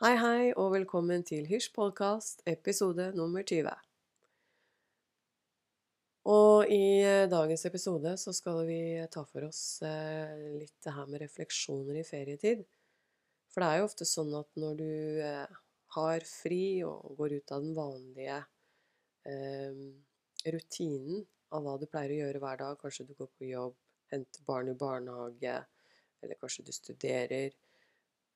Hei, hei, og velkommen til Hysj podkast, episode nummer 20. Og i eh, dagens episode så skal vi ta for oss eh, litt det her med refleksjoner i ferietid. For det er jo ofte sånn at når du eh, har fri og går ut av den vanlige eh, rutinen av hva du pleier å gjøre hver dag, kanskje du går på jobb, henter barn i barnehage, eller kanskje du studerer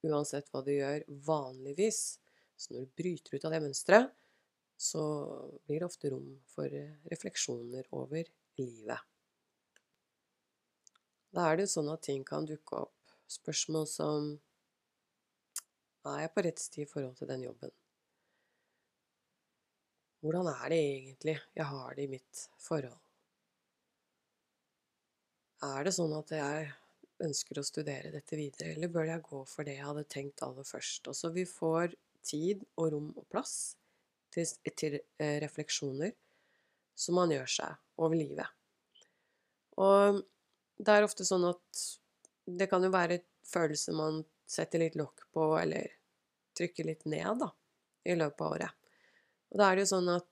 Uansett hva du gjør vanligvis, så når du bryter ut av det mønsteret, så blir det ofte rom for eh, refleksjoner over livet. Da er det sånn at ting kan dukke opp. Spørsmål som Er jeg på rett sti i forhold til den jobben? Hvordan er det egentlig jeg har det i mitt forhold? Er det sånn at jeg ønsker å studere dette videre, eller bør jeg gå for det jeg hadde tenkt aller først? Og så vi får tid og rom og plass til, til eh, refleksjoner som man gjør seg over livet. Og det er ofte sånn at det kan jo være følelser man setter litt lokk på, eller trykker litt ned, da, i løpet av året. Og da er det jo sånn at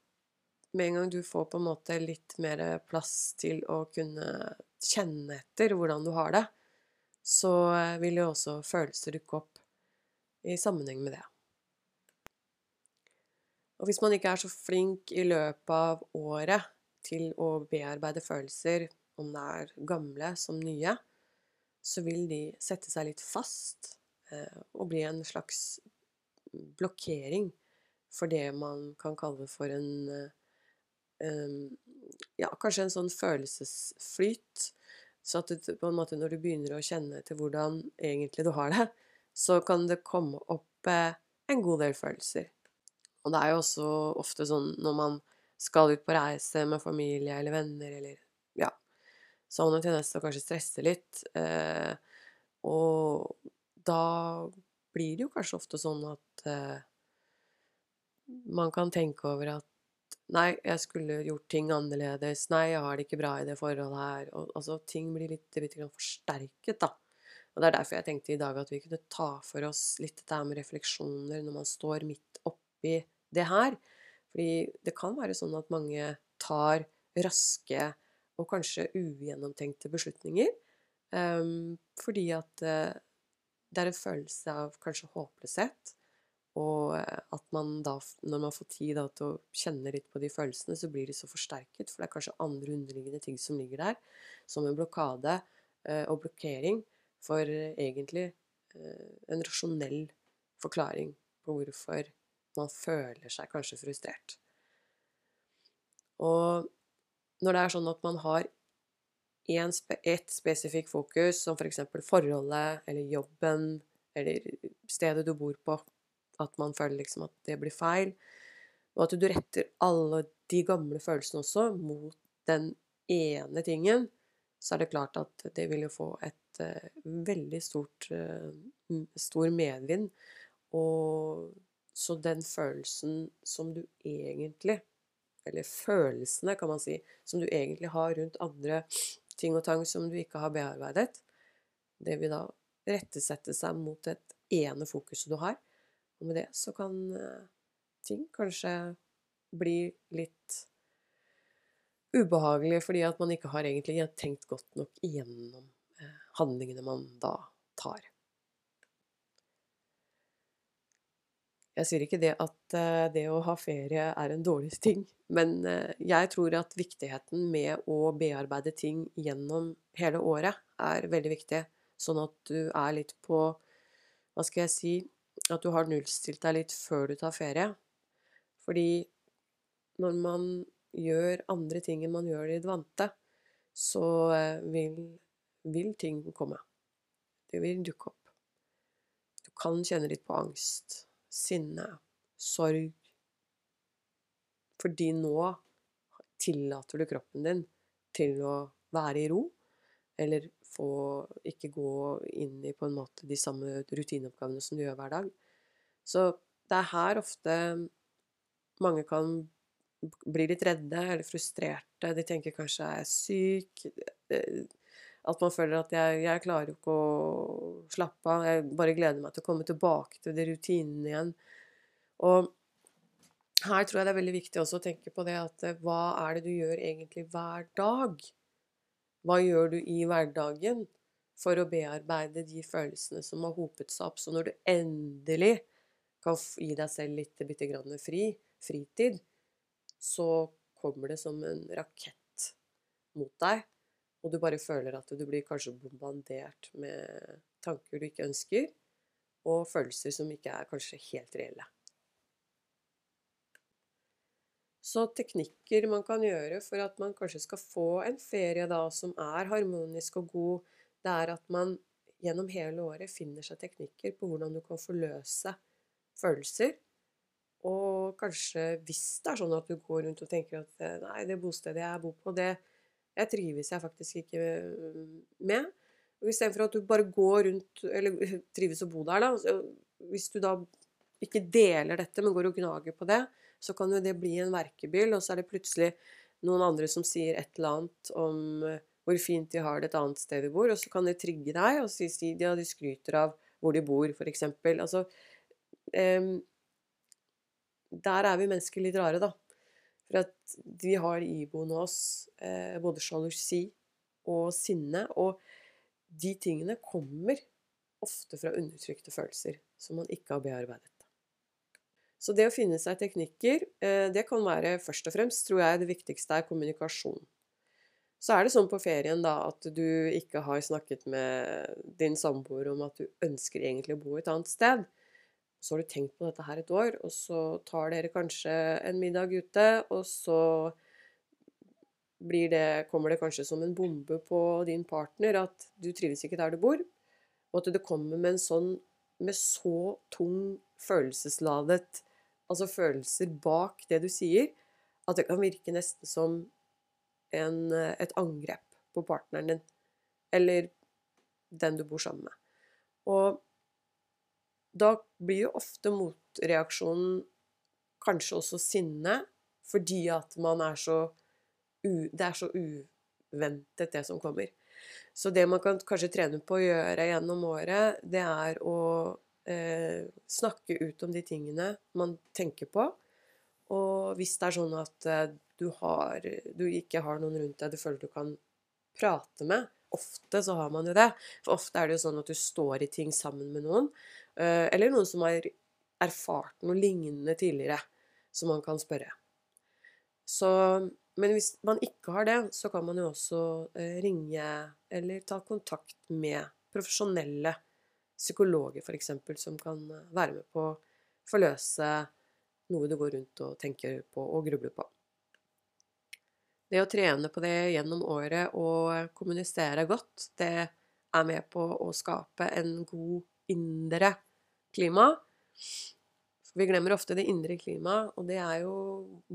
med en gang du får på en måte litt mer plass til å kunne kjenne etter hvordan du har det, så vil jo også følelser dukke opp i sammenheng med det. Og hvis man ikke er så flink i løpet av året til å bearbeide følelser, om det er gamle som nye, så vil de sette seg litt fast eh, og bli en slags blokkering for det man kan kalle for en eh, Ja, kanskje en sånn følelsesflyt. Så at du, på en måte når du begynner å kjenne til hvordan egentlig du har det, så kan det komme opp eh, en god del følelser. Og det er jo også ofte sånn når man skal ut på reise med familie eller venner eller ja, så har man en tendens til å kanskje stresse litt. Eh, og da blir det jo kanskje ofte sånn at eh, man kan tenke over at Nei, jeg skulle gjort ting annerledes. Nei, jeg har det ikke bra i det forholdet her. Og, altså, ting blir litt, litt forsterket, da. Og det er derfor jeg tenkte i dag at vi kunne ta for oss litt dette med refleksjoner når man står midt oppi det her. Fordi det kan være sånn at mange tar raske og kanskje ugjennomtenkte beslutninger. Um, fordi at uh, det er en følelse av kanskje håpløshet. Og eh, at man da, når man får tid da, til å kjenne litt på de følelsene, så blir de så forsterket. For det er kanskje andre underliggende ting som ligger der, som en blokade eh, og blokkering for uh, egentlig en rasjonell forklaring på hvorfor man føler seg kanskje frustrert. Og når det er sånn at man har ett spesifikt fokus, som f.eks. For forholdet eller jobben eller stedet du bor på, at man føler liksom at det blir feil, og at du retter alle de gamle følelsene også mot den ene tingen, så er det klart at det vil jo få et uh, veldig stort uh, stor medvind. Og så den følelsen som du egentlig Eller følelsene, kan man si, som du egentlig har rundt andre ting og tang som du ikke har bearbeidet, det vil da rettesette seg mot et ene fokuset du har. Og med det så kan eh, ting kanskje bli litt ubehagelig fordi at man ikke har egentlig tenkt godt nok igjennom eh, handlingene man da tar. Jeg sier ikke det at eh, det å ha ferie er en dårlig ting, men jeg tror at viktigheten med å bearbeide ting gjennom hele året er veldig viktig, sånn at du er litt på Hva skal jeg si At du har nullstilt deg litt før du tar ferie. Fordi når man gjør andre ting enn man gjør i det vante, så eh, vil, vil ting komme. Det vil dukke opp. Du kan kjenne litt på angst sinne, sorg. Fordi nå tillater du kroppen din til å være i ro, eller få ikke gå inn i på en måte de samme rutineoppgavene som du gjør hver dag. Så det er her ofte mange kan bli litt redde eller frustrerte. De tenker kanskje jeg 'er syk?' At man føler at jeg, jeg klarer ikke å slappe av. Jeg bare gleder meg til å komme tilbake til de rutinene igjen. Og her tror jeg det er veldig viktig også å tenke på det at eh, hva er det du gjør egentlig hver dag? Hva gjør du i hverdagen for å bearbeide de følelsene som har hopet seg opp? Så når du endelig kan gi deg selv litt bitte grann fri, fritid, så kommer det som en rakett mot deg. Og du bare føler at du blir kanskje bombardert med tanker du ikke ønsker, og følelser som ikke er kanskje helt reelle. Så teknikker man kan gjøre for at man kanskje skal få en ferie da som er harmonisk og god, det er at man gjennom hele året finner seg teknikker på hvordan du kan forløse følelser. Og kanskje hvis det er sånn at du går rundt og tenker at nei, det bostedet jeg bor på, det jeg trives jeg faktisk ikke med. Og Istedenfor at du bare går rundt, eller trives å bo der, da. Hvis du da ikke deler dette, men går og gnager på det, så kan jo det bli en verkebyll, og så er det plutselig noen andre som sier et eller annet om eh, hvor fint de har det et annet sted de bor, og så kan det trigge deg, og så sier de at de skryter av hvor de bor, f.eks. Altså um, Der er vi mennesker litt rare, da. For at vi har iboende oss eh, både sjalusi og sinne, og de tingene kommer ofte fra undertrykte følelser som man ikke har bearbeidet. Så det å finne seg teknikker, eh, det kan være først og fremst, tror jeg, det viktigste er kommunikasjon. Så er det sånn på ferien da at du ikke har snakket med din samboer om at du ønsker egentlig å bo et annet sted. Så har du tenkt på dette her et år, og så tar dere kanskje en middag ute, og så det, kommer det kanskje som en bombe på din partner at du trives ikke der du bor, og at det kommer med en sånn med så tung følelsesladet altså følelser bak det du sier, at det kan virke nesten som en, eh, et angrep på partneren din. Eller den du bor sammen med. Og da blir jo ofte motreaksjonen kanskje også sinne, fordi at man er så u, Det er så uventet, det som kommer. Så det man kan kanskje trene på å gjøre gjennom året, det er å eh, snakke ut om de tingene man tenker på. Og hvis det er sånn at eh, du, har, du ikke har noen rundt deg du føler du kan prate med Ofte så har man jo det. For ofte er det jo sånn at du står i ting sammen med noen. Eh, eller noen som har erfart noe lignende tidligere, som man kan spørre. Så, men hvis man ikke har det, så kan man jo også eh, ringe eller ta kontakt med profesjonelle psykologer f.eks. som kan eh, være med på å forløse noe du går rundt og tenker på og grubler på. Det å trene på det gjennom året og kommunisere godt, det er med på å skape en god indre klima. Vi glemmer ofte det indre klimaet, og det er jo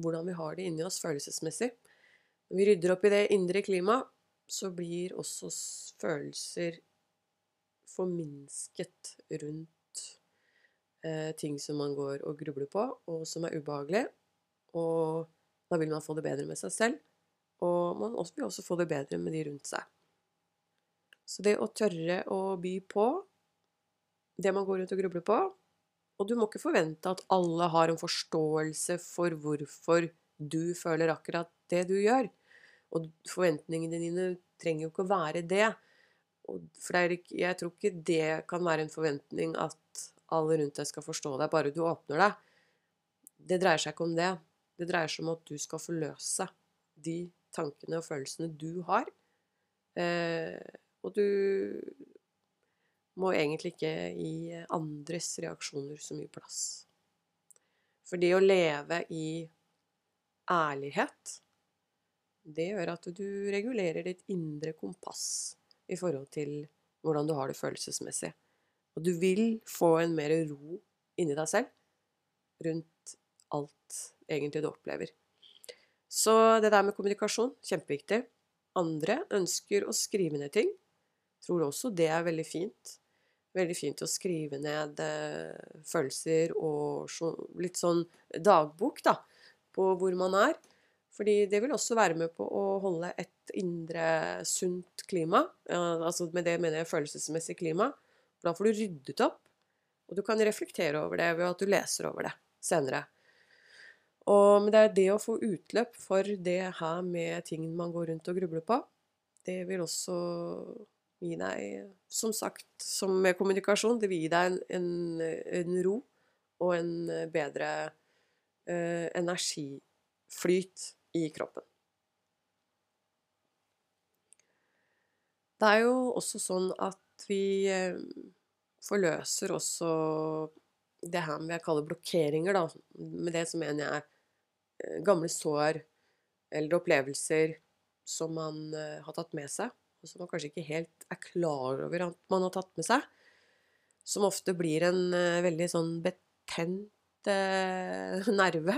hvordan vi har det inni oss følelsesmessig. Når vi rydder opp i det indre klimaet, så blir også følelser forminsket rundt eh, ting som man går og grubler på, og som er ubehagelig. Og da vil man få det bedre med seg selv, og man vil også få det bedre med de rundt seg. Så det å tørre å by på det man går rundt og grubler på Og du må ikke forvente at alle har en forståelse for hvorfor du føler akkurat det du gjør. Og forventningene dine trenger jo ikke å være det. For ikke, jeg tror ikke det kan være en forventning at alle rundt deg skal forstå deg bare du åpner deg. Det dreier seg ikke om det. Det dreier seg om at du skal forløse de tankene og følelsene du har. Eh, og du må egentlig ikke gi andres reaksjoner så mye plass. For det å leve i ærlighet, det gjør at du regulerer ditt indre kompass i forhold til hvordan du har det følelsesmessig. Og du vil få en mer ro inni deg selv rundt alt egentlig du opplever. Så det der med kommunikasjon, kjempeviktig. Andre ønsker å skrive ned ting. Tror også det er veldig fint. Veldig fint å skrive ned eh, følelser og litt sånn dagbok, da, på hvor man er. Fordi det vil også være med på å holde et indre sunt klima. Altså med det mener jeg følelsesmessig klima. Da får du ryddet opp, og du kan reflektere over det ved at du leser over det senere. Og, men det er det å få utløp for det her med ting man går rundt og grubler på. Det vil også gi deg, som sagt, som med kommunikasjon, det vil gi deg en, en, en ro og en bedre eh, energiflyt i kroppen. Det er jo også sånn at vi eh, forløser også det her med jeg kaller blokkeringer, da. Med det så mener jeg eh, gamle sår eller opplevelser som man eh, har tatt med seg, og som man kanskje ikke helt er klar over at man har tatt med seg. Som ofte blir en veldig sånn betent nerve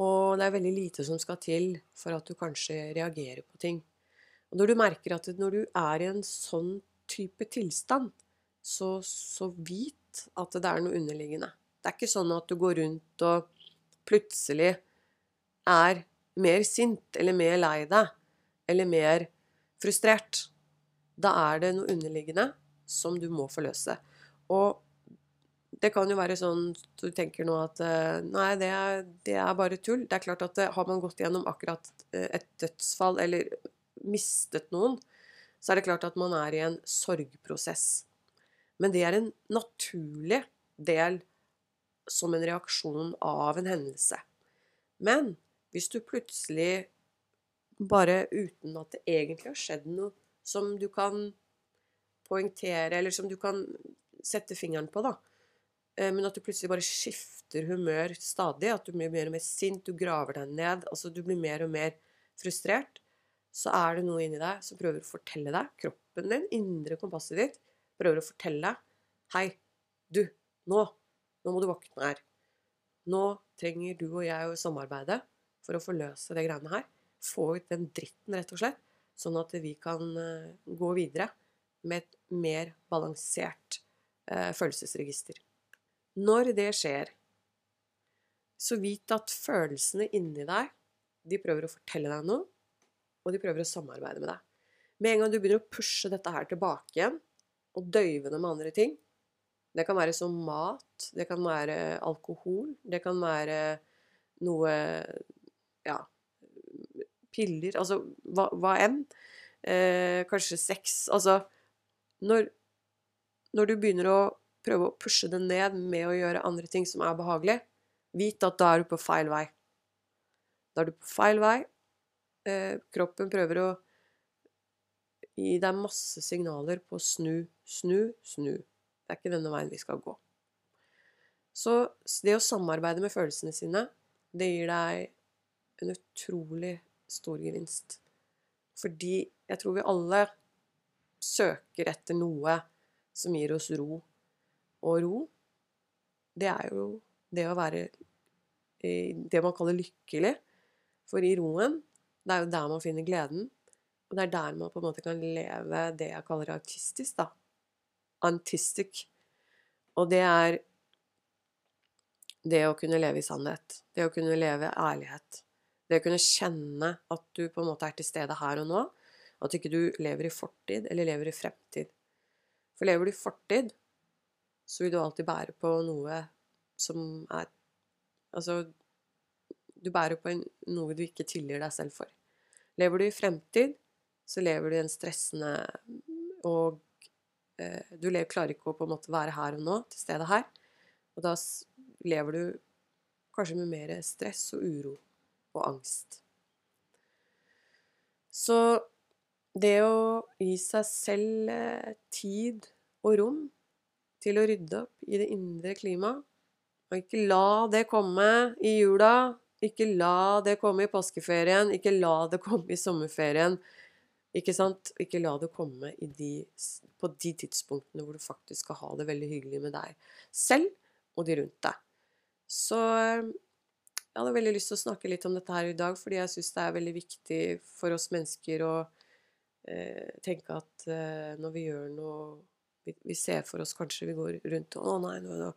og det er veldig lite som skal til for at du kanskje reagerer på ting. Og når du merker at når du er i en sånn type tilstand, så, så vit at det er noe underliggende. Det er ikke sånn at du går rundt og plutselig er mer sint eller mer lei deg eller mer frustrert. Da er det noe underliggende som du må forløse. Og det kan jo være sånn du tenker nå at eh, nei, det er, det er bare tull. Det er klart at eh, har man gått gjennom akkurat eh, et dødsfall eller mistet noen, så er det klart at man er i en sorgprosess. Men det er en naturlig del som en reaksjon av en hendelse. Men hvis du plutselig, bare uten at det egentlig har skjedd noe som du kan poengtere, eller som du kan sette fingeren på, da, men at du plutselig bare skifter humør stadig. At du blir mer og mer sint, du graver deg ned, altså du blir mer og mer frustrert. Så er det noe inni deg som prøver å fortelle deg, kroppen din, indre kompasset ditt, prøver å fortelle deg Hei, du, nå. Nå må du våkne her. Nå trenger du og jeg å samarbeide for å forløse det greiene her. Få ut den dritten, rett og slett, sånn at vi kan eh, gå videre med et mer balansert eh, følelsesregister. Når det skjer, så vit at følelsene inni deg, de prøver å fortelle deg noe, og de prøver å samarbeide med deg. Med en gang du begynner å pushe dette her tilbake igjen, og døyve det med andre ting Det kan være som mat, det kan være alkohol, det kan være noe Ja, piller Altså hva, hva enn. Eh, kanskje sex. Altså når, når du begynner å prøve å pushe det ned med å gjøre andre ting som er behagelig, vit at da er du på feil vei. Da er du på feil vei. Eh, kroppen prøver å gi deg masse signaler på snu, snu, snu. Det er ikke denne veien vi skal gå. Så det å samarbeide med følelsene sine, det gir deg en utrolig stor gevinst. Fordi jeg tror vi alle søker etter noe som gir oss ro og ro, det er jo det å være det man kaller lykkelig. For i roen, det er jo der man finner gleden. Og det er der man på en måte kan leve det jeg kaller autistisk, da. Antistic. Og det er det å kunne leve i sannhet. Det å kunne leve i ærlighet. Det å kunne kjenne at du på en måte er til stede her og nå. At ikke du lever i fortid eller lever i fremtid. For lever du i fortid, så vil du alltid bære på noe som er Altså, du bærer på en, noe du ikke tilgir deg selv for. Lever du i fremtid, så lever du i en stressende Og eh, du lever, klarer ikke å på en måte være her og nå, til stede her. Og da lever du kanskje med mer stress og uro og angst. Så det å gi seg selv eh, tid og rom til å rydde opp i det indre klimaet. Og ikke la det komme i jula, ikke la det komme i påskeferien, ikke la det komme i sommerferien. Ikke sant? Ikke la det komme de, på de tidspunktene hvor du faktisk skal ha det veldig hyggelig med deg selv og de rundt deg. Så jeg hadde veldig lyst til å snakke litt om dette her i dag, fordi jeg syns det er veldig viktig for oss mennesker å eh, tenke at eh, når vi gjør noe vi, ser for oss kanskje vi går rundt og 'Å nei, nå,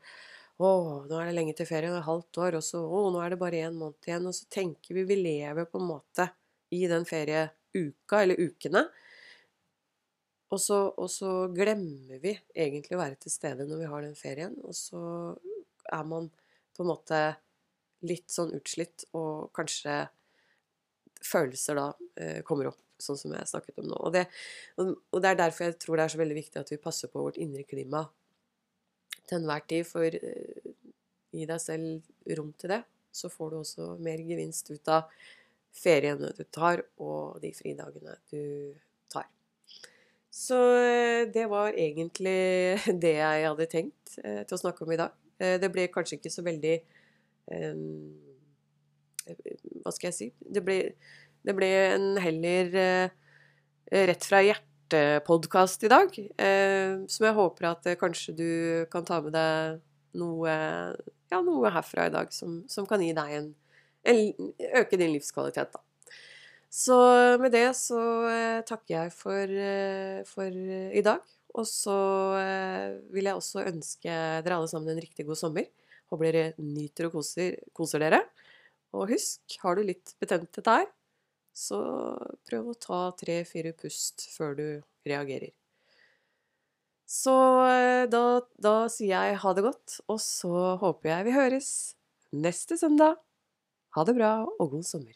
Å, nå er det lenge til ferie, et halvt år, og så Å, nå er det bare én måned igjen. Og så tenker vi Vi lever på en måte i den ferieuka, eller ukene. Og så, og så glemmer vi egentlig å være til stede når vi har den ferien. Og så er man på en måte litt sånn utslitt, og kanskje følelser da eh, kommer opp, sånn som jeg snakket om nå. Og det, og det, er derfor jeg tror det er så veldig viktig at vi passer på vårt indre klima til enhver tid. For uh, gi deg selv rom til det, så får du også mer gevinst ut av feriene du tar, og de fridagene du tar. Så uh, det var egentlig det jeg hadde tenkt uh, til å snakke om i dag. Det ble kanskje ikke så veldig Hva skal jeg si? Det ble, det ble en heller rett fra hjertet-podkast i dag. Som jeg håper at kanskje du kan ta med deg noe, ja, noe herfra i dag som, som kan gi deg en, en, Øke din livskvalitet, da. Så med det så takker jeg for, for i dag. Og så eh, vil jeg også ønske dere alle sammen en riktig god sommer. Håper dere nyter og koser, koser dere. Og husk, har du litt betente her, så prøv å ta tre-fire pust før du reagerer. Så eh, da, da sier jeg ha det godt, og så håper jeg vi høres neste søndag. Ha det bra og god sommer.